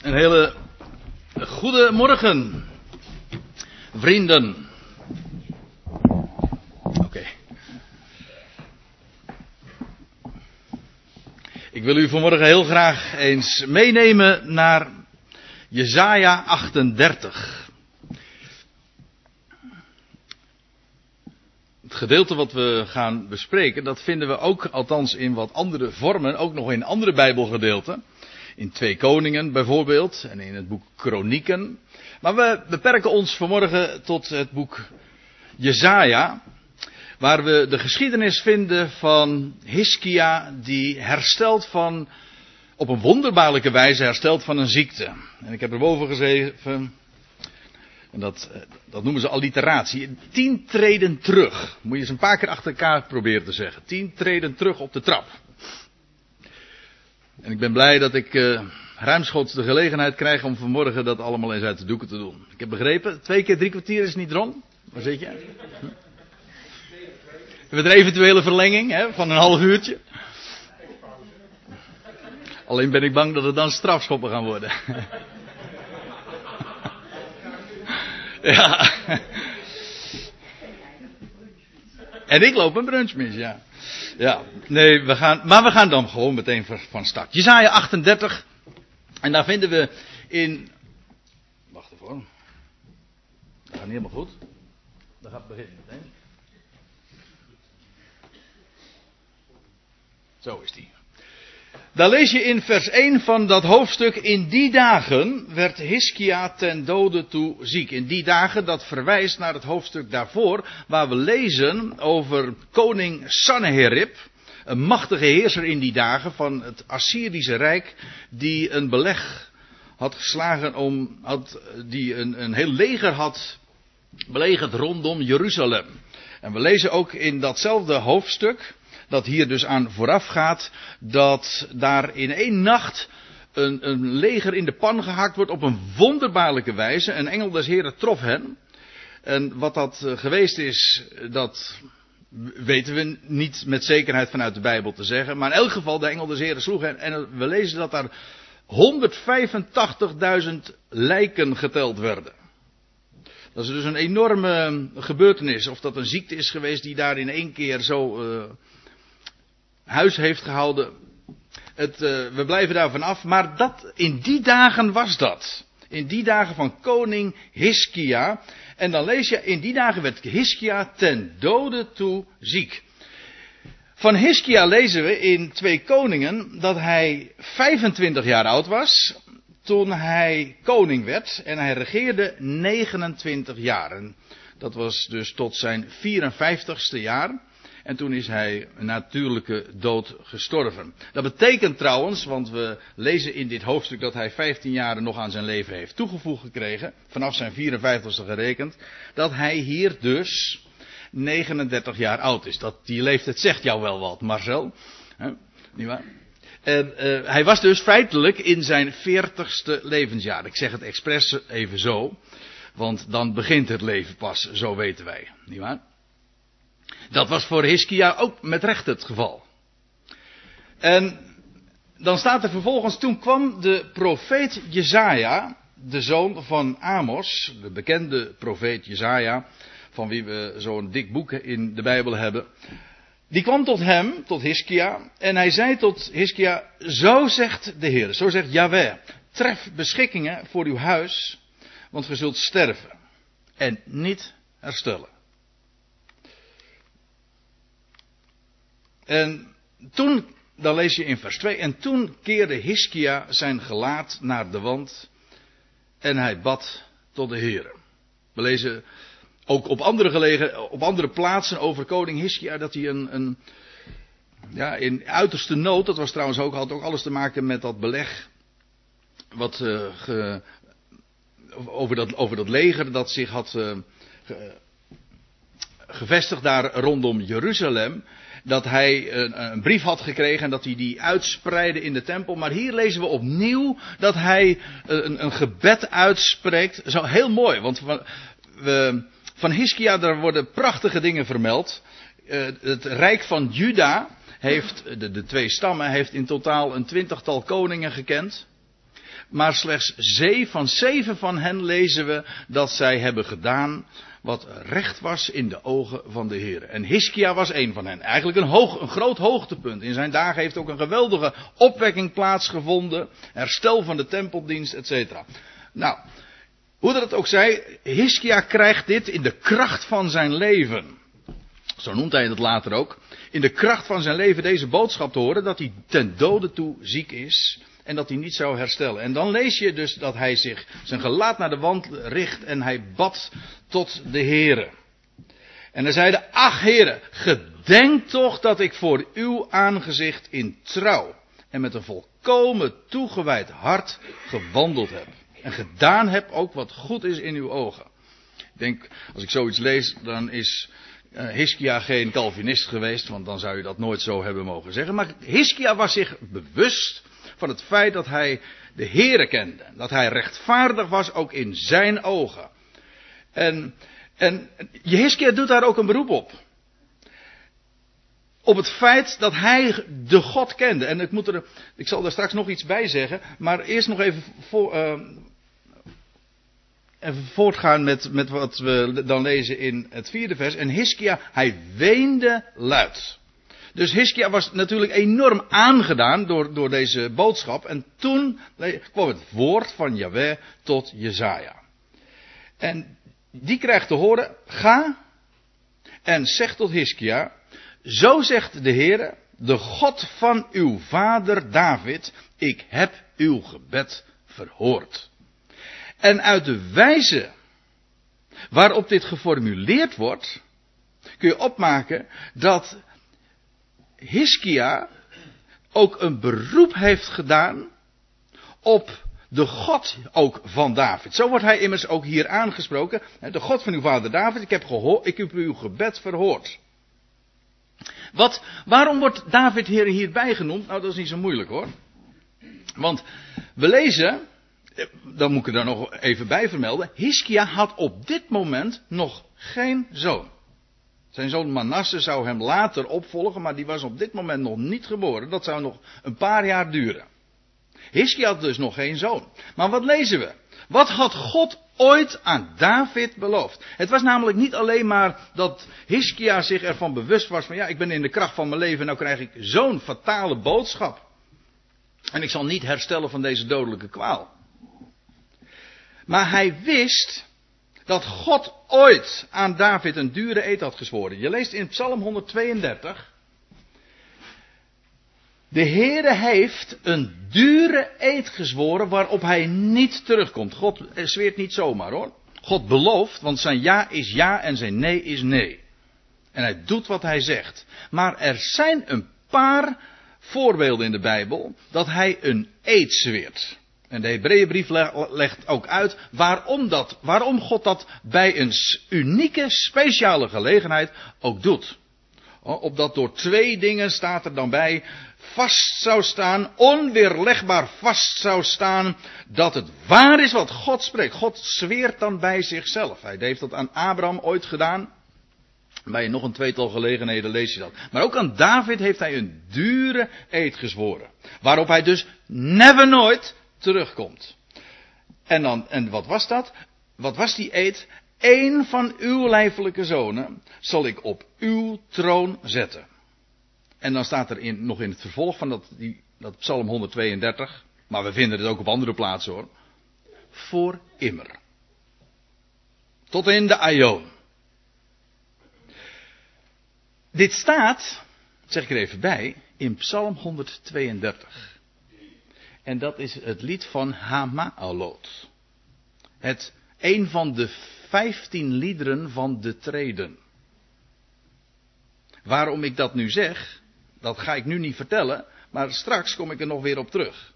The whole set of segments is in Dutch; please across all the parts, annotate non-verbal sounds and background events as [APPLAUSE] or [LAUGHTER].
Een hele goede morgen, vrienden. Oké. Ik wil u vanmorgen heel graag eens meenemen naar Jesaja 38. Het gedeelte wat we gaan bespreken, dat vinden we ook, althans in wat andere vormen, ook nog in andere Bijbelgedeelten. In Twee Koningen bijvoorbeeld en in het boek Kronieken. Maar we beperken ons vanmorgen tot het boek Jezaja. Waar we de geschiedenis vinden van Hiskia die herstelt van, op een wonderbaarlijke wijze herstelt van een ziekte. En ik heb erboven geschreven, en dat, dat noemen ze alliteratie, tien treden terug. Moet je eens een paar keer achter elkaar proberen te zeggen. Tien treden terug op de trap. En ik ben blij dat ik uh, ruimschoots de gelegenheid krijg om vanmorgen dat allemaal eens uit de doeken te doen. Ik heb begrepen, twee keer drie kwartier is niet Ron. Waar zit je? Hm? Met een eventuele verlenging hè, van een half uurtje. Alleen ben ik bang dat het dan strafschoppen gaan worden. Ja. En ik loop een brunch mis, ja. Ja, nee, we gaan, maar we gaan dan gewoon meteen van start. Jezaja 38. En daar vinden we in. Wacht even. Dat gaat niet helemaal goed. Dat gaat beginnen meteen. Zo is die. Daar lees je in vers 1 van dat hoofdstuk. In die dagen werd Hiskia ten dode toe ziek. In die dagen, dat verwijst naar het hoofdstuk daarvoor. Waar we lezen over koning Sanherib. Een machtige heerser in die dagen van het Assyrische Rijk. Die een beleg had geslagen om. Die een, een heel leger had belegerd rondom Jeruzalem. En we lezen ook in datzelfde hoofdstuk dat hier dus aan vooraf gaat, dat daar in één nacht een, een leger in de pan gehakt wordt op een wonderbaarlijke wijze. Een engel des Heren trof hen. En wat dat eh, geweest is, dat weten we niet met zekerheid vanuit de Bijbel te zeggen. Maar in elk geval, de engel des Heren sloeg hen. En we lezen dat daar 185.000 lijken geteld werden. Dat is dus een enorme gebeurtenis. Of dat een ziekte is geweest die daar in één keer zo uh, huis heeft gehouden. Het, uh, we blijven daarvan af. Maar dat, in die dagen was dat. In die dagen van koning Hiskia. En dan lees je, in die dagen werd Hiskia ten dode toe ziek. Van Hiskia lezen we in Twee Koningen dat hij 25 jaar oud was toen hij koning werd en hij regeerde 29 jaar. dat was dus tot zijn 54ste jaar. En toen is hij natuurlijke dood gestorven. Dat betekent trouwens, want we lezen in dit hoofdstuk dat hij 15 jaren nog aan zijn leven heeft toegevoegd gekregen, vanaf zijn 54ste gerekend, dat hij hier dus 39 jaar oud is. Dat, die leeftijd zegt jou wel wat, Marcel. He? Niet waar? En uh, hij was dus feitelijk in zijn 40ste levensjaar. Ik zeg het expres even zo, want dan begint het leven pas, zo weten wij. Niet waar? Dat was voor Hiskia ook met recht het geval. En dan staat er vervolgens, toen kwam de profeet Jezaja, de zoon van Amos, de bekende profeet Jezaja, van wie we zo'n dik boek in de Bijbel hebben. Die kwam tot hem, tot Hiskia, en hij zei tot Hiskia, zo zegt de Heer, zo zegt Yahweh, tref beschikkingen voor uw huis, want ge zult sterven en niet herstellen. En toen, dan lees je in vers 2, en toen keerde Hiskia zijn gelaat naar de wand en hij bad tot de Heer. We lezen ook op andere, gelegen, op andere plaatsen over koning Hiskia dat hij een, een ja, in uiterste nood, dat was trouwens ook, had ook alles te maken met dat beleg wat ge, over, dat, over dat leger dat zich had ge, gevestigd daar rondom Jeruzalem dat hij een, een, brief had gekregen en dat hij die uitspreidde in de tempel. Maar hier lezen we opnieuw dat hij een, een gebed uitspreekt. Zo heel mooi, want van, we, van Hiskia daar worden prachtige dingen vermeld. Uh, het rijk van Juda heeft, de, de twee stammen, heeft in totaal een twintigtal koningen gekend. Maar slechts zeven, van zeven van hen lezen we dat zij hebben gedaan wat recht was in de ogen van de Heer. En Hiskia was een van hen. Eigenlijk een, hoog, een groot hoogtepunt. In zijn dagen heeft ook een geweldige opwekking plaatsgevonden. Herstel van de tempeldienst, etc. Nou, hoe dat ook zij, Hiskia krijgt dit in de kracht van zijn leven. Zo noemt hij het later ook. In de kracht van zijn leven deze boodschap te horen dat hij ten dode toe ziek is en dat hij niet zou herstellen. En dan lees je dus dat hij zich zijn gelaat naar de wand richt en hij bad tot de Heere. En hij zeide, ach Heere, gedenk toch dat ik voor uw aangezicht in trouw en met een volkomen toegewijd hart gewandeld heb. En gedaan heb ook wat goed is in uw ogen. Ik denk, als ik zoiets lees, dan is Hiskia geen Calvinist geweest, want dan zou je dat nooit zo hebben mogen zeggen. Maar Hiskia was zich bewust van het feit dat hij de Heere kende. Dat hij rechtvaardig was ook in zijn ogen. En, en Jehiskia doet daar ook een beroep op. Op het feit dat hij de God kende. En ik, moet er, ik zal daar straks nog iets bij zeggen. Maar eerst nog even, voor, uh, even voortgaan met, met wat we dan lezen in het vierde vers. En Hiskia, hij weende luid. Dus Hiskia was natuurlijk enorm aangedaan door, door deze boodschap. En toen kwam het woord van Yahweh tot Jezaja. En die krijgt te horen, ga en zeg tot Hiskia, zo zegt de Heere, de God van uw vader David, ik heb uw gebed verhoord. En uit de wijze waarop dit geformuleerd wordt, kun je opmaken dat Hiskia ook een beroep heeft gedaan op de God ook van David. Zo wordt hij immers ook hier aangesproken. De God van uw vader David, ik heb, gehoor, ik heb uw gebed verhoord. Wat, waarom wordt David hier hierbij genoemd? Nou, dat is niet zo moeilijk hoor. Want we lezen, dan moet ik er nog even bij vermelden, Hiskia had op dit moment nog geen zoon. Zijn zoon Manasse zou hem later opvolgen, maar die was op dit moment nog niet geboren. Dat zou nog een paar jaar duren. Hiskia had dus nog geen zoon. Maar wat lezen we? Wat had God ooit aan David beloofd? Het was namelijk niet alleen maar dat Hiskia zich ervan bewust was van ja, ik ben in de kracht van mijn leven en nou krijg ik zo'n fatale boodschap. En ik zal niet herstellen van deze dodelijke kwaal. Maar hij wist dat God ooit aan David een dure eed had gezworen. Je leest in Psalm 132. De Heere heeft een dure eed gezworen waarop hij niet terugkomt. God zweert niet zomaar hoor. God belooft, want zijn ja is ja en zijn nee is nee. En hij doet wat hij zegt. Maar er zijn een paar voorbeelden in de Bijbel dat hij een eed zweert. En de Hebreeënbrief legt ook uit waarom, dat, waarom God dat bij een unieke, speciale gelegenheid ook doet. Opdat door twee dingen staat er dan bij vast zou staan, onweerlegbaar vast zou staan, dat het waar is wat God spreekt. God zweert dan bij zichzelf. Hij heeft dat aan Abraham ooit gedaan. Bij nog een tweetal gelegenheden lees je dat. Maar ook aan David heeft hij een dure eed gezworen. Waarop hij dus never nooit terugkomt. En, dan, en wat was dat? Wat was die eed? Eén van uw lijfelijke zonen zal ik op uw troon zetten. En dan staat er in, nog in het vervolg van dat, die, dat Psalm 132, maar we vinden het ook op andere plaatsen hoor. Voor immer. Tot in de Aion. Dit staat, zeg ik er even bij, in Psalm 132. En dat is het lied van Hamaalot. Het, een van de vijftien liederen van de treden. Waarom ik dat nu zeg, dat ga ik nu niet vertellen, maar straks kom ik er nog weer op terug.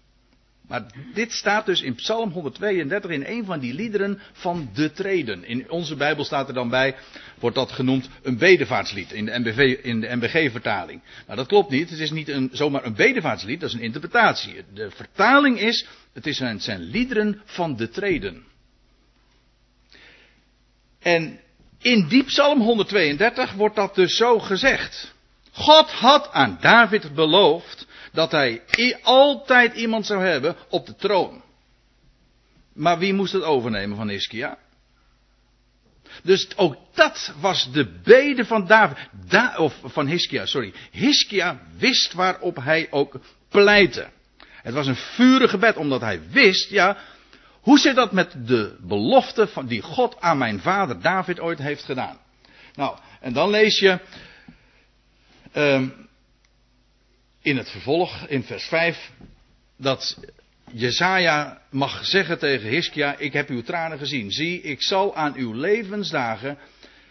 Maar dit staat dus in Psalm 132 in een van die liederen van de treden. In onze Bijbel staat er dan bij, wordt dat genoemd een bedevaartslied in de, MBV, in de MBG-vertaling. Maar dat klopt niet, het is niet een, zomaar een bedevaartslied, dat is een interpretatie. De vertaling is, het, is het zijn liederen van de treden. En in die Psalm 132 wordt dat dus zo gezegd. God had aan David beloofd dat hij altijd iemand zou hebben op de troon. Maar wie moest het overnemen van Hiskia? Dus ook dat was de bede van David. of van Hiskia, sorry. Hiskia wist waarop hij ook pleitte. Het was een vurig gebed, omdat hij wist, ja, hoe zit dat met de belofte van die God aan mijn vader David ooit heeft gedaan? Nou, en dan lees je um, in het vervolg, in vers 5, dat Jezaja mag zeggen tegen Hiskia, ik heb uw tranen gezien. Zie, ik zal aan uw levensdagen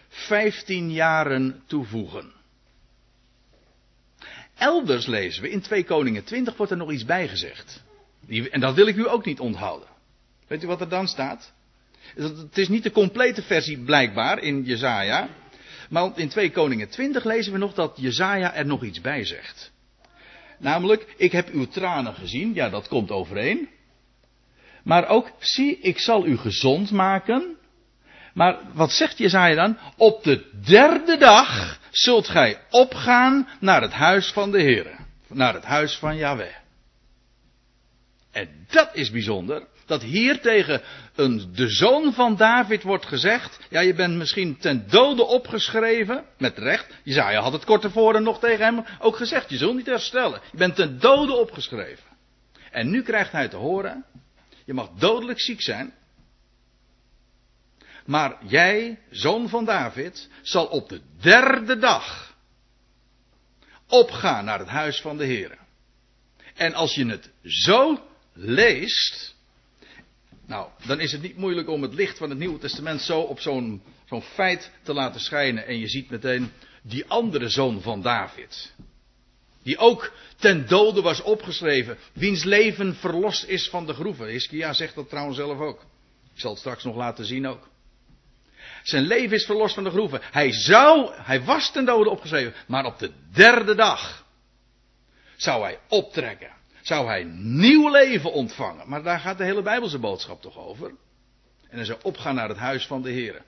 15 jaren toevoegen. Elders lezen we, in 2 Koningen 20 wordt er nog iets bijgezegd. En dat wil ik u ook niet onthouden. Weet u wat er dan staat? Het is niet de complete versie blijkbaar in Jezaja. Maar in 2 Koningen 20 lezen we nog dat Jezaja er nog iets bij zegt. Namelijk, ik heb uw tranen gezien. Ja, dat komt overeen. Maar ook, zie, ik zal u gezond maken. Maar wat zegt Jezaja dan? Op de derde dag zult gij opgaan naar het huis van de Heer. Naar het huis van Yahweh. En dat is bijzonder dat hier tegen een, de zoon van David wordt gezegd. Ja, je bent misschien ten dode opgeschreven. Met recht. Jezaja had het kort tevoren nog tegen hem ook gezegd. Je zult niet herstellen. Je bent ten dode opgeschreven. En nu krijgt hij te horen. Je mag dodelijk ziek zijn. Maar jij, zoon van David, zal op de derde dag opgaan naar het huis van de Heer. En als je het zo leest, nou, dan is het niet moeilijk om het licht van het Nieuwe Testament zo op zo'n zo'n feit te laten schijnen. En je ziet meteen die andere zoon van David. Die ook ten dode was opgeschreven. Wiens leven verlost is van de groeven. Hiskia zegt dat trouwens zelf ook. Ik zal het straks nog laten zien ook. Zijn leven is verlost van de groeven. Hij zou, hij was ten dode opgeschreven. Maar op de derde dag zou hij optrekken zou hij nieuw leven ontvangen. Maar daar gaat de hele Bijbelse boodschap toch over. En hij zou opgaan naar het huis van de Heer.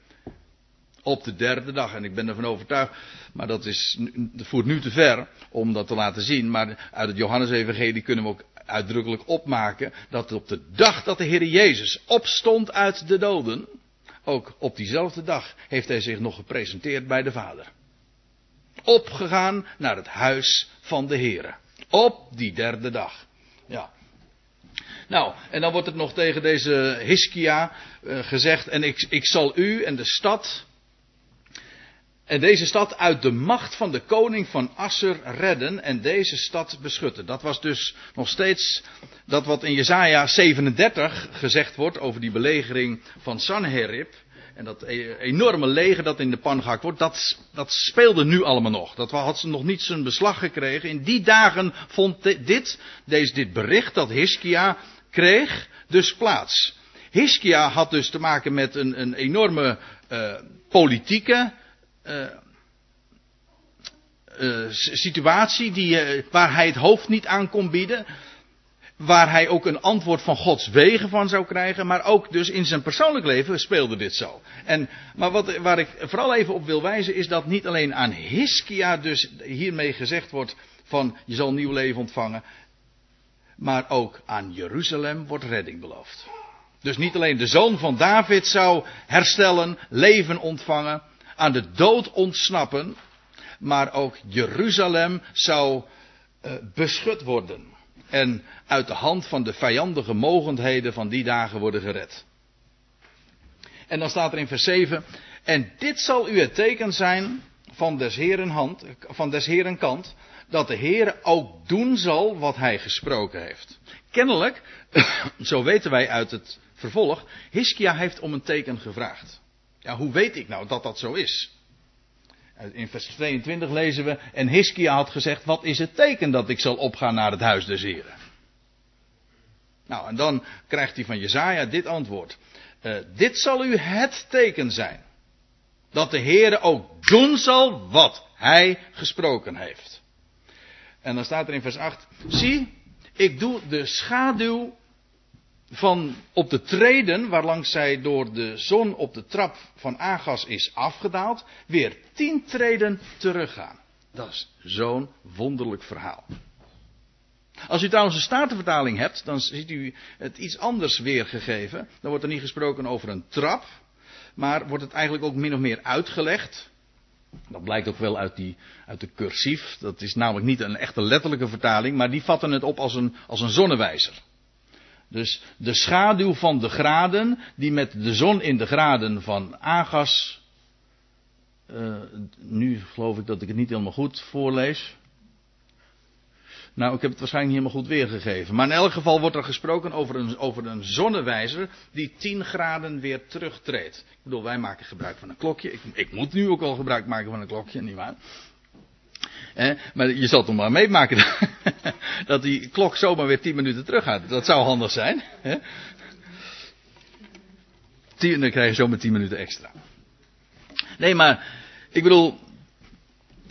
Op de derde dag. En ik ben ervan overtuigd. Maar dat, is, voert nu te ver om dat te laten zien. Maar uit het Johannesevangelie kunnen we ook uitdrukkelijk opmaken. Dat op de dag dat de Heer Jezus opstond uit de doden. Ook op diezelfde dag heeft hij zich nog gepresenteerd bij de Vader. Opgegaan naar het huis van de Heer. Op die derde dag. Ja. Nou, en dan wordt het nog tegen deze Hiskia uh, gezegd. En ik, ik zal u en de stad. En deze stad uit de macht van de koning van Asser redden en deze stad beschutten. Dat was dus nog steeds dat wat in Jesaja 37 gezegd wordt over die belegering van Sanherib. En dat e- enorme leger dat in de pan gehakt wordt, dat, dat speelde nu allemaal nog. Dat had ze nog niet zijn beslag gekregen. In die dagen vond dit, deze, dit bericht dat Hiskia kreeg, dus plaats. Hiskia had dus te maken met een, een enorme uh, politieke uh, uh, situatie die, waar hij het hoofd niet aan kon bieden waar hij ook een antwoord van Gods wegen van zou krijgen, maar ook dus in zijn persoonlijk leven speelde dit zo. En, maar wat, waar ik vooral even op wil wijzen is dat niet alleen aan Hiskia dus hiermee gezegd wordt van je zal nieuw leven ontvangen, maar ook aan Jeruzalem wordt redding beloofd. Dus niet alleen de zoon van David zou herstellen, leven ontvangen, aan de dood ontsnappen, maar ook Jeruzalem zou uh, beschut worden en uit de hand van de vijandige mogendheden van die dagen worden gered. En dan staat er in vers 7, en dit zal u het teken zijn van des Heren hand, van des Heren kant, dat de Heer ook doen zal wat hij gesproken heeft. Kennelijk, [CLEARS THROAT] zo weten wij uit het vervolg, Hiskia heeft om een teken gevraagd. Ja, hoe weet ik nou dat dat zo is? In vers 22 lezen we, en Hiskia had gezegd, wat is het teken dat ik zal opgaan naar het huis des Heren? Nou, en dan krijgt hij van Jezaja dit antwoord. Uh, dit zal u het teken zijn. Dat de Heere ook doen zal wat hij gesproken heeft. En dan staat er in vers 8, zie, ik doe de schaduw van op de treden waarlangs zij door de zon op de trap van Agas is afgedaald, weer tien treden teruggaan. Dat is zo'n wonderlijk verhaal. Als u trouwens een statenvertaling hebt, dan ziet u het iets anders weergegeven. Dan wordt er niet gesproken over een trap, maar wordt het eigenlijk ook min of meer uitgelegd. Dat blijkt ook wel uit, die, uit de cursief. Dat is namelijk niet een echte letterlijke vertaling, maar die vatten het op als een, als een zonnewijzer. Dus de schaduw van de graden, die met de zon in de graden van Agas. Uh, nu geloof ik dat ik het niet helemaal goed voorlees. Nou, ik heb het waarschijnlijk niet helemaal goed weergegeven. Maar in elk geval wordt er gesproken over een, over een zonnewijzer die 10 graden weer terugtreedt. Ik bedoel, wij maken gebruik van een klokje. Ik, ik moet nu ook al gebruik maken van een klokje, nietwaar? Maar je zal toch maar meemaken [LAUGHS] dat die klok zomaar weer 10 minuten terug gaat. Dat zou handig zijn. Hè? dan krijg je zomaar 10 minuten extra. Nee, maar ik bedoel,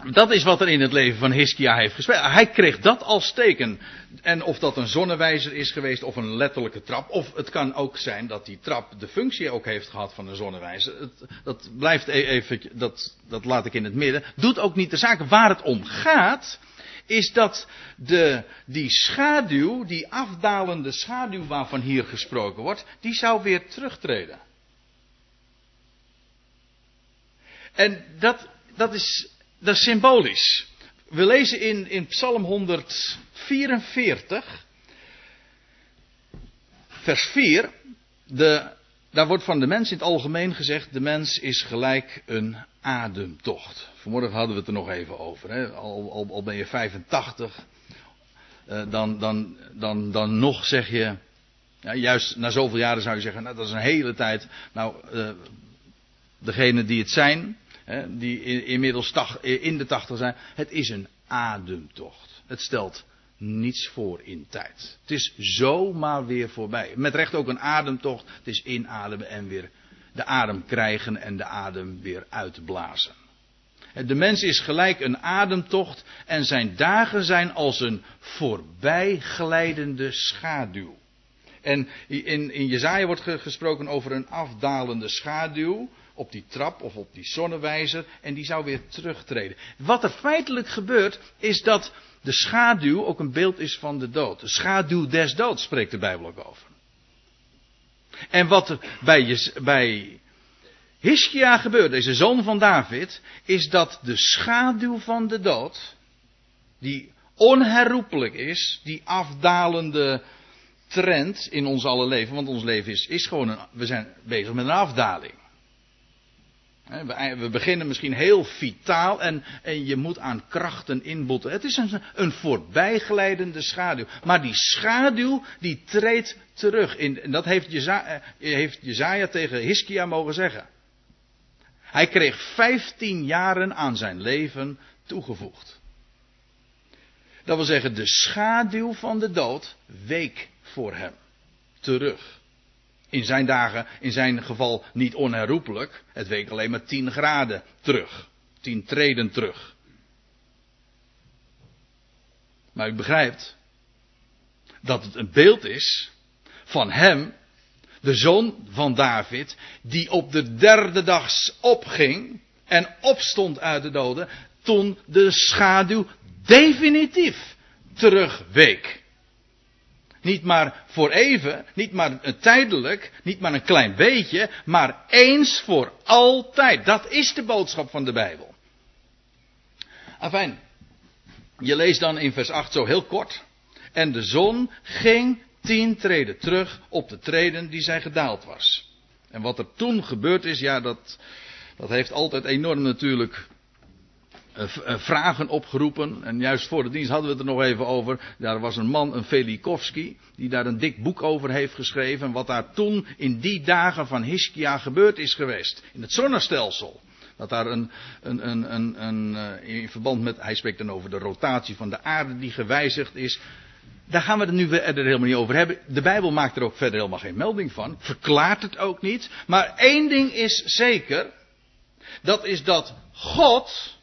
dat is wat er in het leven van Hiskia heeft gespeeld. Hij kreeg dat als teken. En of dat een zonnewijzer is geweest of een letterlijke trap. Of het kan ook zijn dat die trap de functie ook heeft gehad van een zonnewijzer. dat blijft e- even, dat, dat laat ik in het midden. Doet ook niet de zaak. Waar het om gaat, is dat de, die schaduw, die afdalende schaduw waarvan hier gesproken wordt, die zou weer terugtreden. En dat, dat is dat is symbolisch. We lezen in, in Psalm 144, vers 4, de, daar wordt van de mens in het algemeen gezegd, de mens is gelijk een ademtocht. Vanmorgen hadden we het er nog even over. Hè? Al, al, ben je 85, uh, eh, dan, dan, dan, dan nog zeg je, ja, juist na zoveel jaren zou je zeggen, nou, dat is een hele tijd. Nou, uh, degenen die het zijn, die inmiddels in de tachtig zijn. Het is een ademtocht. Het stelt niets voor in tijd. Het is zomaar weer voorbij. Met recht ook een ademtocht. Het is inademen en weer de adem krijgen en de adem weer uitblazen. De mens is gelijk een ademtocht en zijn dagen zijn als een voorbijglijdende schaduw. En in, in Jezaja wordt gesproken over een afdalende schaduw op die trap of op die zonnewijzer en die zou weer terugtreden. Wat er feitelijk gebeurt is dat de schaduw ook een beeld is van de dood. De schaduw des doods spreekt de Bijbel ook over. En wat er bij, bij Hiskia gebeurt, deze zoon van David, is dat de schaduw van de dood, die onherroepelijk is, die afdalende trend in ons alle leven, want ons leven is, is gewoon een, we zijn bezig met een afdaling. We beginnen misschien heel vitaal en, en je moet aan krachten inbotten. Het is een, een voorbijglijdende schaduw. Maar die schaduw die treedt terug. In, en dat heeft Jezaja, eh, heeft Jezaja tegen Hiskia mogen zeggen. Hij kreeg 15 jaren aan zijn leven toegevoegd. Dat wil zeggen, de schaduw van de dood week voor hem terug in zijn dagen, in zijn geval niet onherroepelijk. Het week alleen maar 10 graden terug. 10 treden terug. Maar u begrijpt dat het een beeld is van hem, de zoon van David, die op de derde dag opging en opstond uit de doden, toen de schaduw definitief terugweek. Niet maar voor even, niet maar tijdelijk, niet maar een klein beetje, maar eens voor altijd. Dat is de boodschap van de Bijbel. Afijn, je leest dan in vers 8 zo heel kort. En de zon ging tien treden terug op de treden die zij gedaald was. En wat er toen gebeurd is, ja, dat, dat heeft altijd enorm natuurlijk vragen opgeroepen. En juist voor de dienst hadden we het er nog even over. Daar was een man, een Velikovski, die daar een dik boek over heeft geschreven. Wat daar toen in die dagen van Hiskia gebeurd is geweest. In het zonnestelsel. Dat daar een, een, een, een, een, eh, in verband met, hij spreekt dan over de rotatie van de aarde die gewijzigd is. Daar gaan we het nu verder helemaal niet over hebben. De Bijbel maakt er ook verder helemaal geen melding van. Verklaart het ook niet. Maar één ding is zeker. Dat is dat God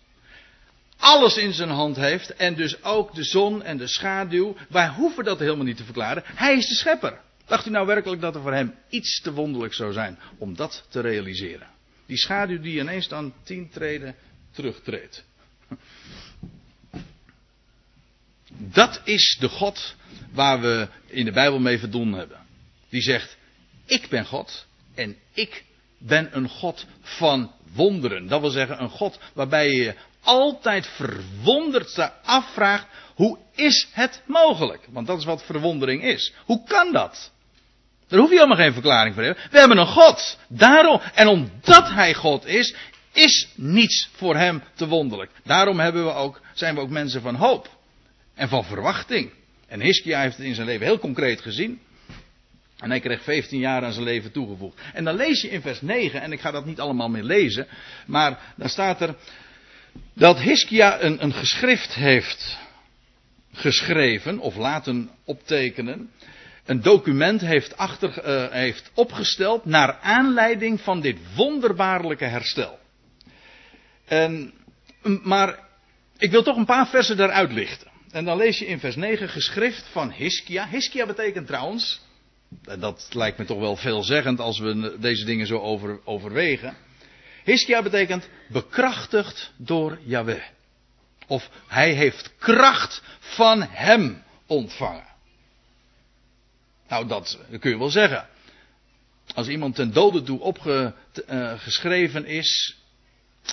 alles in zijn hand heeft en dus ook de zon en de schaduw. Wij hoeven dat helemaal niet te verklaren. Hij is de schepper. Dacht u nou werkelijk dat er voor hem iets te wonderlijk zou zijn om dat te realiseren? Die schaduw die ineens dan tien treden terugtreedt. Dat is de God waar we in de Bijbel mee verdoen hebben. Die zegt, ik ben God en ik ben een God van wonderen. Dat wil zeggen, een God waarbij je je altijd verwonderd afvraagt, hoe is het mogelijk? Want dat is wat verwondering is. Hoe kan dat? Daar hoef je helemaal geen verklaring voor te hebben. We hebben een God. Daarom, en omdat Hij God is, is niets voor Hem te wonderlijk. Daarom hebben we ook, zijn we ook mensen van hoop. En van verwachting. En Hiskia heeft het in zijn leven heel concreet gezien. En hij kreeg 15 jaar aan zijn leven toegevoegd. En dan lees je in vers 9, en ik ga dat niet allemaal meer lezen, maar dan staat er dat Hiskia een, een geschrift heeft geschreven of laten optekenen. Een document heeft, achter, uh, heeft opgesteld naar aanleiding van dit wonderbaarlijke herstel. En, maar ik wil toch een paar versen daaruit lichten. En dan lees je in vers 9 geschrift van Hiskia. Hiskia betekent trouwens, en dat lijkt me toch wel veelzeggend als we deze dingen zo over, overwegen. Hiskia betekent bekrachtigd door Yahweh. Of hij heeft kracht van hem ontvangen. Nou, dat, kun je wel zeggen. Als iemand ten dode toe opgeschreven uh, is.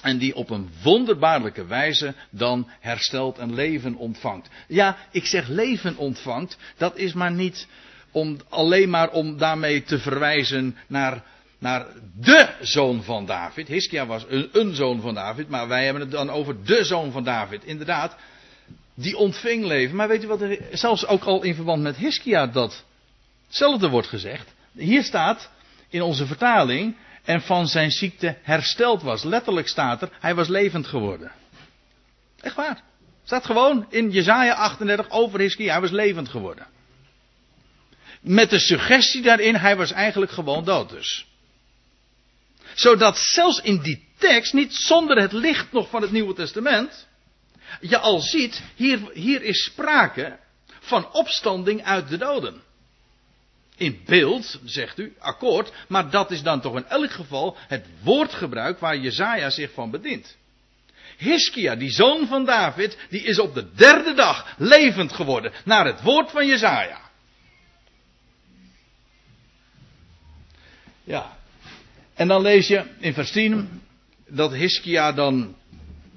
En die op een wonderbaarlijke wijze dan herstelt en leven ontvangt. Ja, ik zeg leven ontvangt. Dat is maar niet om, alleen maar om daarmee te verwijzen naar, naar de zoon van David. Hiskia was een, zoon van David, maar wij hebben het dan over de zoon van David. Inderdaad, die ontving leven. Maar weet u wat er zelfs ook al in verband met Hiskia datzelfde wordt gezegd? Hier staat in onze vertaling en van zijn ziekte hersteld was. Letterlijk staat er, hij was levend geworden. Echt waar. Staat gewoon in Jezaja 38 over Hiskia, hij was levend geworden. Met de suggestie daarin, hij was eigenlijk gewoon dood dus. Zodat zelfs in die tekst, niet zonder het licht nog van het Nieuwe Testament, je al ziet, hier, hier is sprake van opstanding uit de doden. In beeld, zegt u, akkoord, maar dat is dan toch in elk geval het woordgebruik waar Jezaja zich van bedient. Hiskia, die zoon van David, die is op de derde dag levend geworden naar het woord van Jezaja. Ja. En dan lees je in vers 10 dat Hiskia dan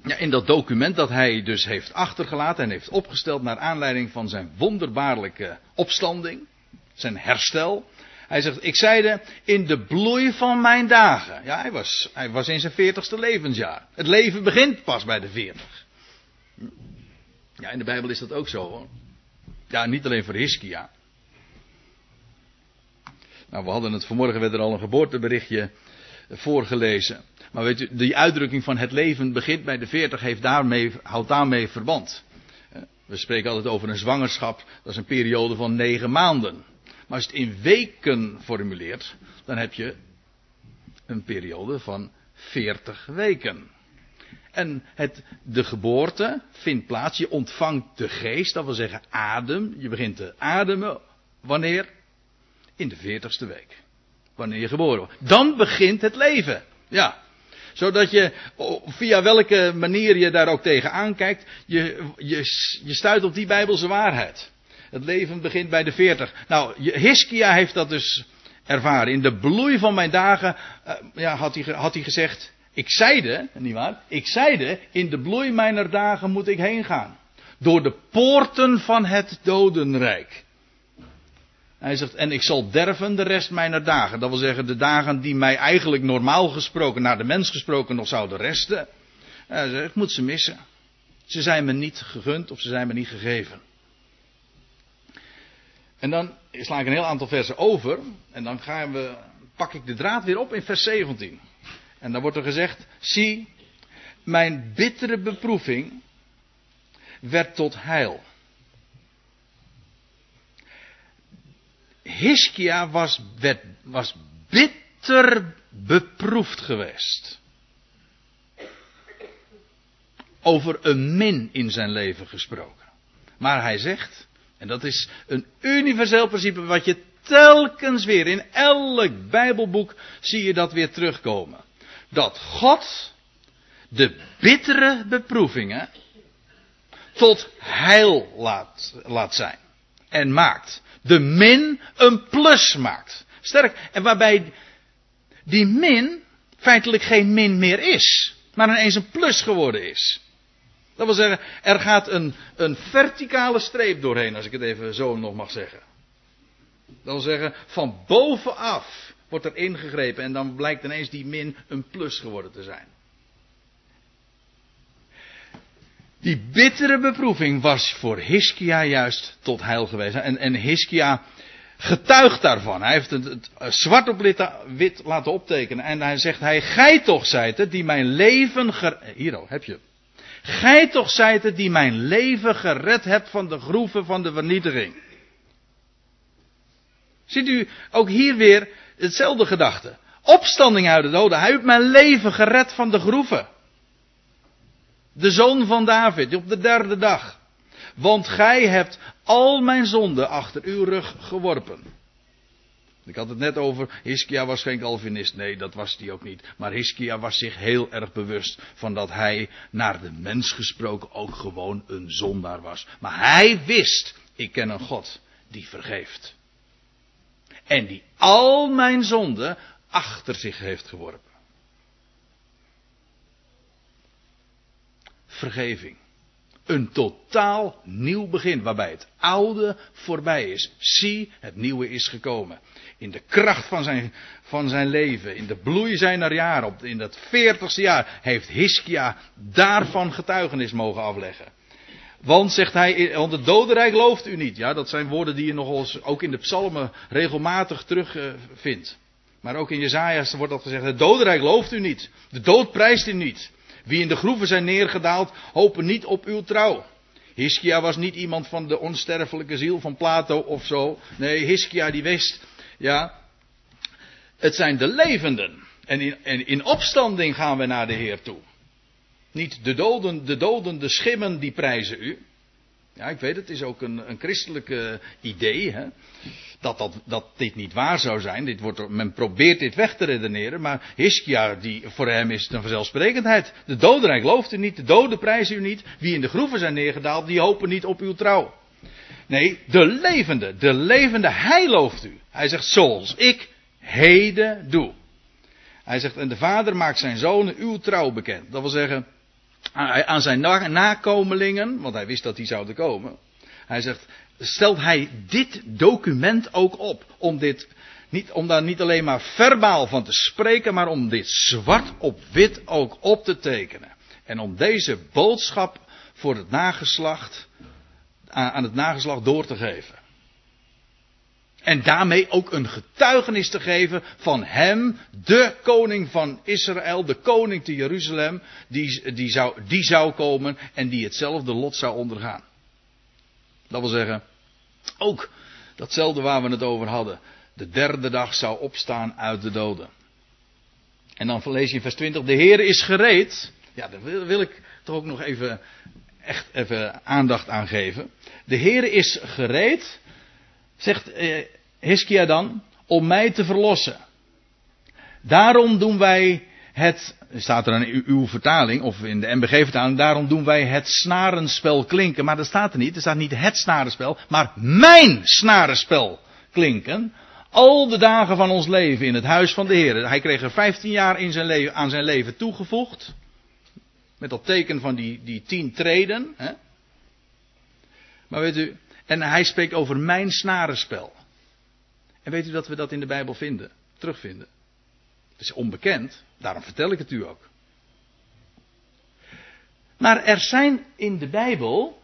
ja, in dat document dat hij dus heeft achtergelaten en heeft opgesteld naar aanleiding van zijn wonderbaarlijke opstanding, zijn herstel. Hij zegt, ik zeide in de bloei van mijn dagen. Ja, hij was, hij was in zijn veertigste levensjaar. Het leven begint pas bij de veertig. Ja, in de Bijbel is dat ook zo hoor. Ja, niet alleen voor Hiskia. Nou, we hadden het vanmorgen, werd er al een geboorteberichtje voorgelezen. Maar weet u, die uitdrukking van het leven begint bij de 40 heeft daarmee, houdt daarmee verband. We spreken altijd over een zwangerschap, dat is een periode van negen maanden. Maar als je het in weken formuleert, dan heb je een periode van 40 weken. En het, de geboorte vindt plaats, je ontvangt de geest, dat wil zeggen adem. Je begint te ademen. Wanneer? In de veertigste week. Wanneer je geboren wordt. Dan begint het leven. Ja. Zodat je, via welke manier je daar ook tegen aankijkt, je, je, stuit op die Bijbelse waarheid. Het leven begint bij de veertig. Nou, Hiskia heeft dat dus ervaren. In de bloei van mijn dagen uh, ja, had, hij, had hij gezegd, ik zeide, nietwaar, ik zeide, in de bloei mijner dagen moet ik heen gaan. Door de poorten van het dodenrijk. Hij zegt, en ik zal derven de rest mijner dagen. Dat wil zeggen, de dagen die mij eigenlijk normaal gesproken, naar de mens gesproken, nog zouden resten. Hij zegt, ik moet ze missen. Ze zijn me niet gegund of ze zijn me niet gegeven. En dan sla ik een heel aantal versen over. En dan gaan we, pak ik de draad weer op in vers 17. En dan wordt er gezegd, zie, mijn bittere beproeving werd tot heil. Hiskia was, was bitter beproefd geweest. Over een min in zijn leven gesproken. Maar hij zegt, en dat is een universeel principe wat je telkens weer in elk Bijbelboek zie je dat weer terugkomen. Dat God de bittere beproevingen tot heil laat, laat zijn. En maakt. De min een plus maakt. Sterk. En waarbij die min feitelijk geen min meer is. Maar ineens een plus geworden is. Dat wil zeggen, er gaat een, een verticale streep doorheen, als ik het even zo nog mag zeggen. Dat wil zeggen, van bovenaf wordt er ingegrepen en dan blijkt ineens die min een plus geworden te zijn. Die bittere beproeving was voor Hiskia juist tot heil geweest. En, en Hiskia getuigt daarvan. Hij heeft het, zwart op wit laten optekenen. En hij zegt, hij, gij toch zijt het die mijn leven ger... Hier heb je Gij toch zijt het die mijn leven gered hebt van de groeven van de vernietiging. Ziet u ook hier weer hetzelfde gedachte. Opstanding uit de doden. Hij heeft mijn leven gered van de groeven. De zoon van David, op de derde dag. Want gij hebt al mijn zonden achter uw rug geworpen. Ik had het net over, Hiskia was geen Calvinist. Nee, dat was hij ook niet. Maar Hiskia was zich heel erg bewust van dat hij, naar de mens gesproken, ook gewoon een zondaar was. Maar hij wist, ik ken een God die vergeeft. En die al mijn zonden achter zich heeft geworpen. Vergeving. Een totaal nieuw begin, waarbij het oude voorbij is. Zie, het nieuwe is gekomen. In de kracht van zijn, van zijn leven, in de bloei zijner jaren, in dat veertigste jaar, heeft Hiskia daarvan getuigenis mogen afleggen. Want, zegt hij, want het dodenrijk looft u niet. Ja, dat zijn woorden die je nog eens, ook in de psalmen regelmatig terugvindt. maar ook in Jezaja wordt dat gezegd, het dodenrijk looft u niet. De dood prijst u niet. Wie in de groeven zijn neergedaald, hopen niet op uw trouw. Hiskia was niet iemand van de onsterfelijke ziel van Plato of zo. Nee, Hiskia die wist, ja, het zijn de levenden. En in, in opstanding gaan we naar de Heer toe. Niet de doden, de doden, de schimmen, die prijzen u. Ja, ik weet, het is ook een, een christelijk idee. Hè? Dat, dat, dat dit niet waar zou zijn. Dit wordt, men probeert dit weg te redeneren. Maar Hiskia, die, voor hem is het een vanzelfsprekendheid. De dodenrijk gelooft u niet. De doden prijzen u niet. Wie in de groeven zijn neergedaald, die hopen niet op uw trouw. Nee, de levende. De levende, hij looft u. Hij zegt, zoals ik heden doe. Hij zegt, en de vader maakt zijn zonen uw trouw bekend. Dat wil zeggen, aan zijn nakomelingen, want hij wist dat die zouden komen. Hij zegt, stelt hij dit document ook op. Om, dit, niet, om daar niet alleen maar verbaal van te spreken, maar om dit zwart op wit ook op te tekenen. En om deze boodschap voor het nageslacht, aan het nageslacht door te geven. En daarmee ook een getuigenis te geven van hem, de koning van Israël, de koning te Jeruzalem, die, die, zou, die zou komen en die hetzelfde lot zou ondergaan. Dat wil zeggen, ook datzelfde waar we het over hadden. De derde dag zou opstaan uit de doden. En dan lees je in vers 20, de Heer is gereed. Ja, daar wil, ik toch ook nog even, echt even aandacht aan geven. De Heer is gereed, zegt eh, Hiskia dan, om mij te verlossen. Daarom doen wij het, staat er in uw vertaling, of in de MBG-vertaling, daarom doen wij het snarenspel klinken. Maar dat staat er niet, er staat niet het snarenspel, maar mijn snarenspel klinken. Al de dagen van ons leven in het huis van de Heer. Hij kreeg er 15 jaar in zijn leven, aan zijn leven toegevoegd. Met dat teken van die, die tien treden. Hè? Maar weet u, en hij spreekt over mijn snarenspel. En weet u dat we dat in de Bijbel vinden, terugvinden? Het is onbekend, daarom vertel ik het u ook. Maar er zijn in de Bijbel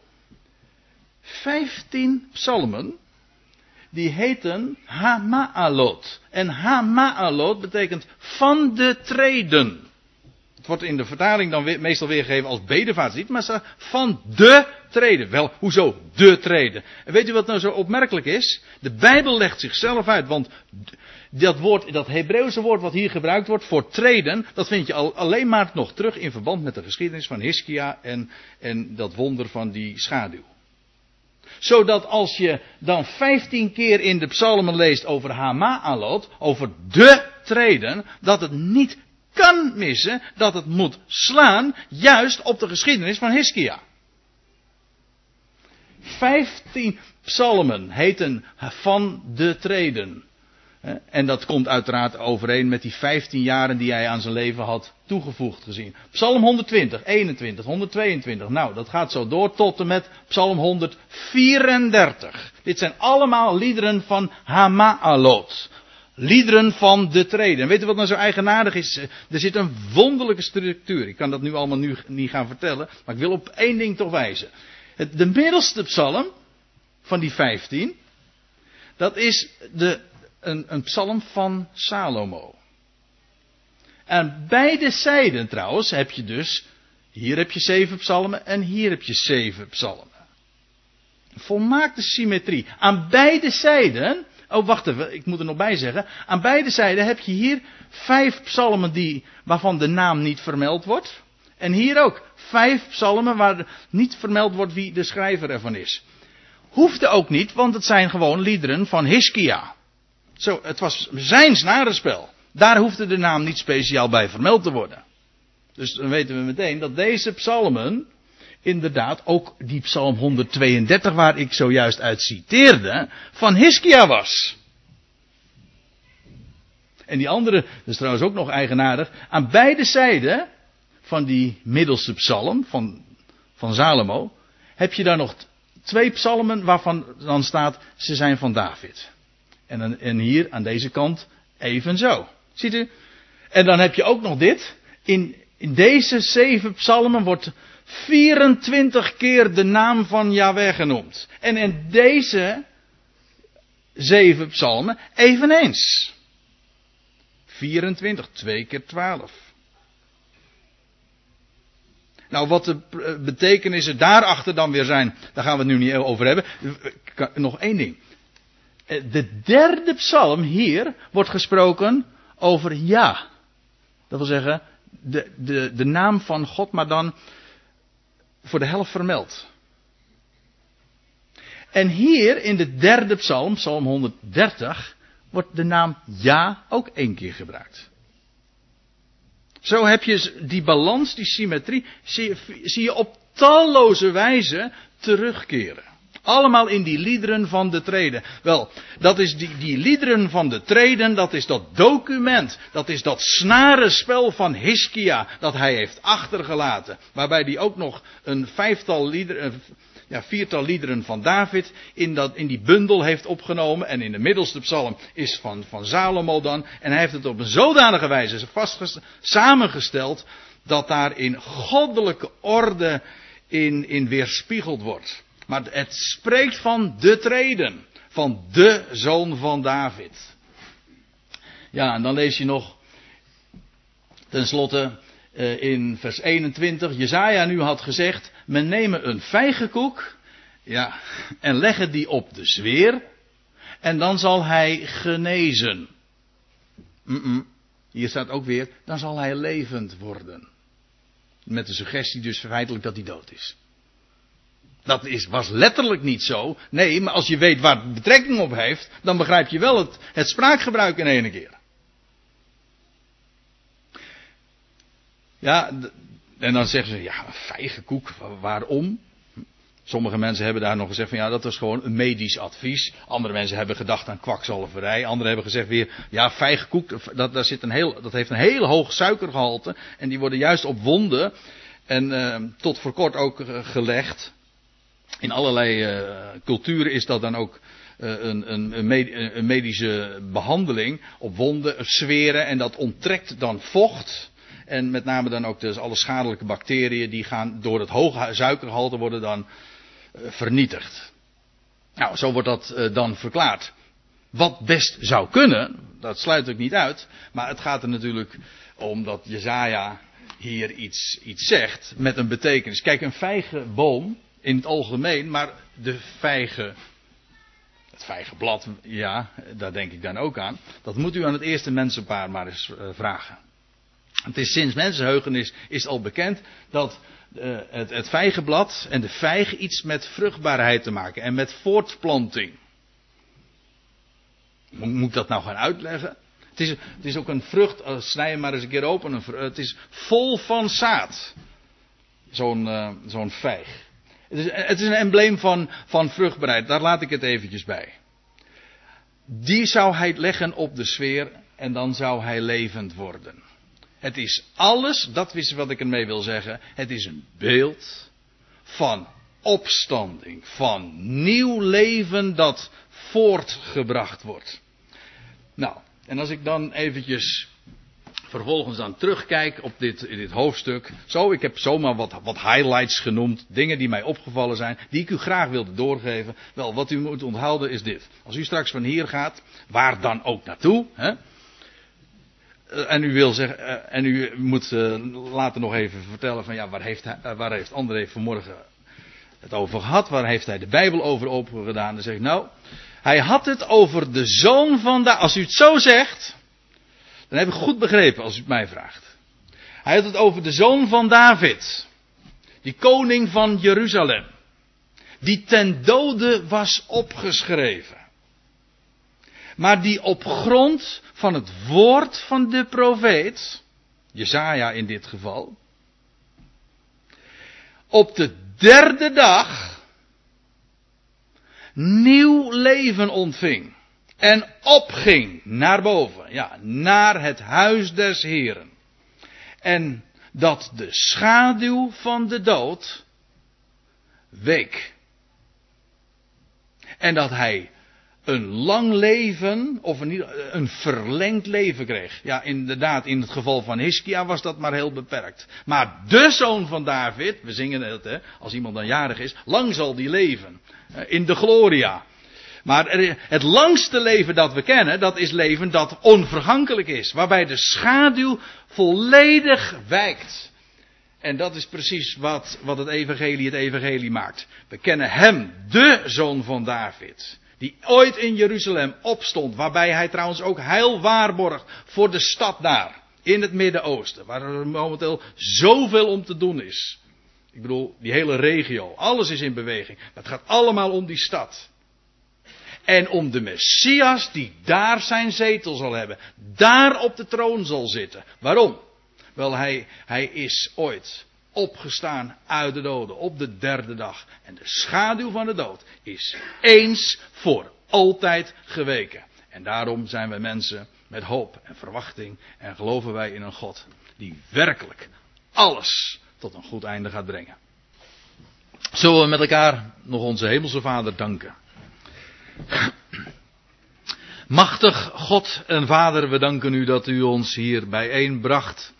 15 psalmen die heten Hamaalot. En Hamaalot betekent van de treden. Het wordt in de vertaling dan meestal weergegeven als bedevaartslied, maar van de treden. Wel, hoezo de treden? En weet u wat nou zo opmerkelijk is? De Bijbel legt zichzelf uit, want dat woord, dat Hebreeuwse woord wat hier gebruikt wordt voor treden, dat vind je al, alleen maar nog terug in verband met de geschiedenis van Hiskia en, en dat wonder van die schaduw. Zodat als je dan vijftien keer in de psalmen leest over Hamaalot, over de treden, dat het niet kan missen dat het moet slaan juist op de geschiedenis van Hiskia. 15 psalmen heten van de treden. En dat komt uiteraard overeen met die 15 jaren die hij aan zijn leven had toegevoegd gezien. Psalm 120, 21, 122. Nou, dat gaat zo door tot en met Psalm 134. Dit zijn allemaal liederen van Hamaalot. Liederen van de treden. En weet u wat nou zo eigenaardig is? Er zit een wonderlijke structuur. Ik kan dat nu allemaal nu niet gaan vertellen. Maar ik wil op één ding toch wijzen. De middelste psalm van die 15. Dat is de een, een psalm van Salomo. En beide zijden trouwens heb je dus, hier heb je zeven psalmen en hier heb je zeven psalmen. Volmaakte symmetrie. Aan beide zijden, oh wacht even, ik moet er nog bij zeggen. Aan beide zijden heb je hier vijf psalmen die, waarvan de naam niet vermeld wordt. En hier ook vijf psalmen waar niet vermeld wordt wie de schrijver ervan is. Hoefde ook niet, want het zijn gewoon liederen van Hiskia. Zo, het was zijn snarenspel. Daar hoefde de naam niet speciaal bij vermeld te worden. Dus dan weten we meteen dat deze psalmen, inderdaad, ook die psalm 132 waar ik zojuist uit citeerde, van Hiskia was. En die andere, dat is trouwens ook nog eigenaardig, aan beide zijden van die middelste psalm van, van Salomo, heb je daar nog twee psalmen waarvan dan staat, ze zijn van David. En, en hier aan deze kant evenzo. Ziet u? En dan heb je ook nog dit. In, in deze zeven psalmen wordt 24 keer de naam van Yahweh genoemd. En in deze zeven psalmen eveneens. 24, 2 keer 12. Nou, wat de betekenissen daarachter dan weer zijn, daar gaan we het nu niet over hebben. Nog één ding. Eh, de derde psalm hier wordt gesproken over ja. Dat wil zeggen, de, de, de naam van God, maar dan voor de helft vermeld. En hier in de derde psalm, psalm 130, wordt de naam ja ook één keer gebruikt. Zo heb je die balans, die symmetrie, zie zie je op talloze wijze terugkeren. Allemaal in die liederen van de treden. Wel, dat is die, die liederen van de treden, dat is dat document. Dat is dat snarenspel van Hiskia dat hij heeft achtergelaten. Waarbij hij ook nog een vijftal liederen, ja, viertal liederen van David in, dat, in die bundel heeft opgenomen. En in de middelste psalm is van, van Salomo dan. En hij heeft het op een zodanige wijze samengesteld. Dat daar in goddelijke orde in, in weerspiegeld wordt. Maar het spreekt van de treden. Van de zoon van David. Ja, en dan lees je nog. Ten slotte in vers 21. Jezaja nu had gezegd. Men nemen een vijgenkoek. Ja, en leggen die op de zweer. En dan zal hij genezen. Hier staat ook weer. Dan zal hij levend worden. Met de suggestie dus feitelijk dat hij dood is. Dat is, was letterlijk niet zo. Nee, maar als je weet waar het betrekking op heeft, dan begrijp je wel het, het spraakgebruik in ene keer. Ja, en dan zeggen ze, ja, vijgenkoek, waarom? Sommige mensen hebben daar nog gezegd van ja, dat was gewoon een medisch advies. Andere mensen hebben gedacht aan kwakzalverij. Anderen hebben gezegd weer, ja, vijgenkoek, dat, daar zit een heel, dat heeft een heel hoog suikergehalte. En die worden juist op wonden en uh, tot voor kort ook uh, gelegd. In allerlei uh, culturen is dat dan ook een, een, een, medische behandeling op wonden, zweren en dat onttrekt dan vocht. En met name dan ook dus alle schadelijke bacteriën die gaan door het hoge suikergehalte worden dan uh, vernietigd. Nou, zo wordt dat dan verklaard. Wat best zou kunnen, dat sluit ik niet uit, maar het gaat er natuurlijk om dat Jezaja hier iets, iets zegt met een betekenis. Kijk, een vijgenboom, in het algemeen, maar de vijgen, het vijgenblad, ja, daar denk ik dan ook aan. Dat moet u aan het eerste mensenpaar maar eens uh, vragen. Het is sinds mensenheugenis is al bekend dat uh, het, het vijgenblad en de vijg iets met vruchtbaarheid te maken en met voortplanting. Moet ik dat nou gaan uitleggen? Het is, het is ook een vrucht, uh, snij hem maar eens een keer open. Het is vol van zaad. Zo'n uh, zo'n vijg. Het is, het is een embleem van, van vruchtbaarheid, daar laat ik het eventjes bij. Die zou hij leggen op de sfeer en dan zou hij levend worden. Het is alles, dat is wat ik ermee wil zeggen. Het is een beeld van opstanding, van nieuw leven dat voortgebracht wordt. Nou, en als ik dan eventjes vervolgens dan terugkijk op dit, dit hoofdstuk. Zo, ik heb zomaar wat, wat highlights genoemd. Dingen die mij opgevallen zijn. Die ik u graag wilde doorgeven. Wel, wat u moet onthouden is dit. Als u straks van hier gaat, waar dan ook naartoe. Hè, en u wil zeggen, eh, en u moet uh, later nog even vertellen van ja, waar heeft, waar heeft André vanmorgen het over gehad? Waar heeft hij de Bijbel over open gedaan? Dan zeg nou, hij had het over de zoon van de, als u het zo zegt, dan heb ik goed begrepen als u het mij vraagt. Hij had het over de zoon van David. Die koning van Jeruzalem. Die ten dode was opgeschreven. Maar die op grond van het woord van de profeet, Jezaja in dit geval, op de derde dag nieuw leven ontving. En opging naar boven, ja, naar het huis des Heren. En dat de schaduw van de dood week. En dat hij een lang leven, of een, een verlengd leven kreeg. Ja, inderdaad, in het geval van Hiskia was dat maar heel beperkt. Maar de zoon van David, we zingen het, hè, als iemand dan jarig is, lang zal die leven. Eh, in de gloria. Maar het langste leven dat we kennen, dat is leven dat onvergankelijk is. Waarbij de schaduw volledig wijkt. En dat is precies wat, wat het evangelie het evangelie maakt. We kennen hem, de zoon van David. Die ooit in Jeruzalem opstond. Waarbij hij trouwens ook heil waarborgt voor de stad daar. In het Midden-Oosten. Waar er momenteel zoveel om te doen is. Ik bedoel, die hele regio. Alles is in beweging. Het gaat allemaal om die stad. En om de Messias die daar zijn zetel zal hebben. Daar op de troon zal zitten. Waarom? Wel, hij, hij is ooit opgestaan uit de doden op de derde dag. En de schaduw van de dood is eens voor altijd geweken. En daarom zijn we mensen met hoop en verwachting en geloven wij in een God die werkelijk alles tot een goed einde gaat brengen. Zullen we met elkaar nog onze Hemelse Vader danken? Machtig God en Vader, we danken u dat u ons hier bijeenbracht.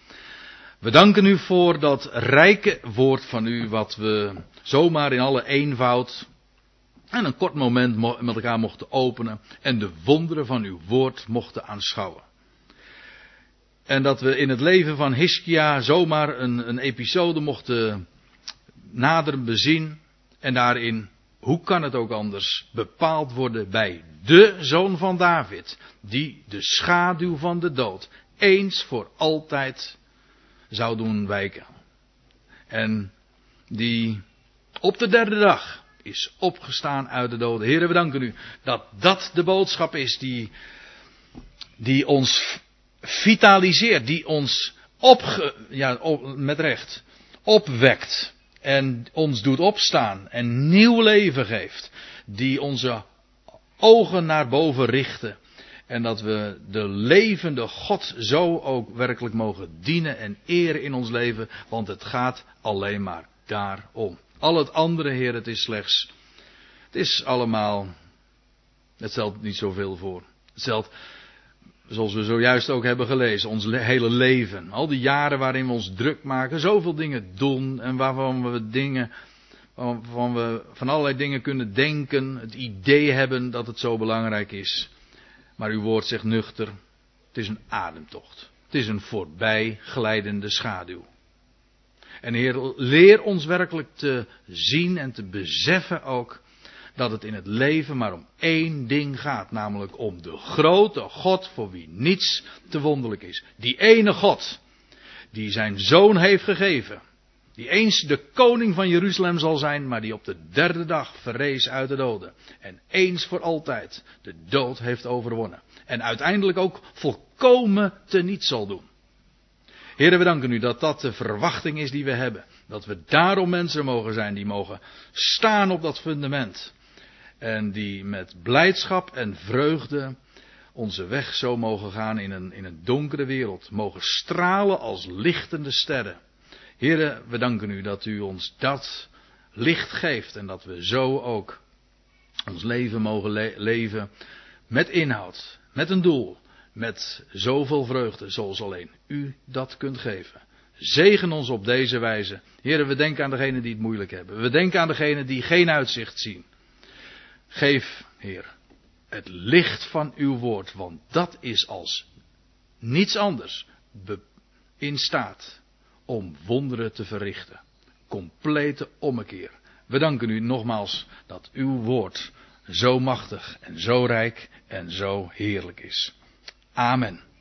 We danken u voor dat rijke woord van u, wat we zomaar in alle eenvoud en een kort moment met elkaar mochten openen en de wonderen van uw woord mochten aanschouwen. En dat we in het leven van Hiskia zomaar een, een episode mochten nader bezien en daarin hoe kan het ook anders, bepaald worden bij de zoon van David, die de schaduw van de dood eens voor altijd zou doen wijken. En die op de derde dag is opgestaan uit de doden. Heren, we danken u dat dat de boodschap is die, die ons vitaliseert, die ons opge, ja, met recht opwekt en ons doet opstaan en nieuw leven geeft, die onze ogen naar boven richten en dat we de levende God zo ook werkelijk mogen dienen en eren in ons leven, want het gaat alleen maar daarom. Al het andere, Heer, het is slechts, het is allemaal, het stelt niet zoveel voor. Het stelt Zoals we zojuist ook hebben gelezen, ons hele leven. Al die jaren waarin we ons druk maken, zoveel dingen doen en waarvan we dingen, waarvan we van allerlei dingen kunnen denken, het idee hebben dat het zo belangrijk is. Maar uw woord zegt nuchter, het is een ademtocht. Het is een voorbijglijdende schaduw. En Heer, leer ons werkelijk te zien en te beseffen ook dat het in het leven maar om één ding gaat, namelijk om de grote God voor wie niets te wonderlijk is. Die ene God, die zijn zoon heeft gegeven, die eens de koning van Jeruzalem zal zijn, maar die op de derde dag verrees uit de doden. En eens voor altijd de dood heeft overwonnen. En uiteindelijk ook volkomen teniet zal doen. Heren, we danken u dat dat de verwachting is die we hebben. Dat we daarom mensen mogen zijn die mogen staan op dat fundament. En die met blijdschap en vreugde onze weg zo mogen gaan in een, in een donkere wereld. Mogen stralen als lichtende sterren. Heren, we danken u dat u ons dat licht geeft en dat we zo ook ons leven mogen leven met inhoud, met een doel, met zoveel vreugde zoals alleen u dat kunt geven. Zegen ons op deze wijze. Heren, we denken aan degenen die het moeilijk hebben. We denken aan degenen die geen uitzicht zien. Geef, Heer, het licht van uw woord, want dat is als niets anders in staat om wonderen te verrichten. Complete ommekeer. We danken u nogmaals dat uw woord zo machtig en zo rijk en zo heerlijk is. Amen.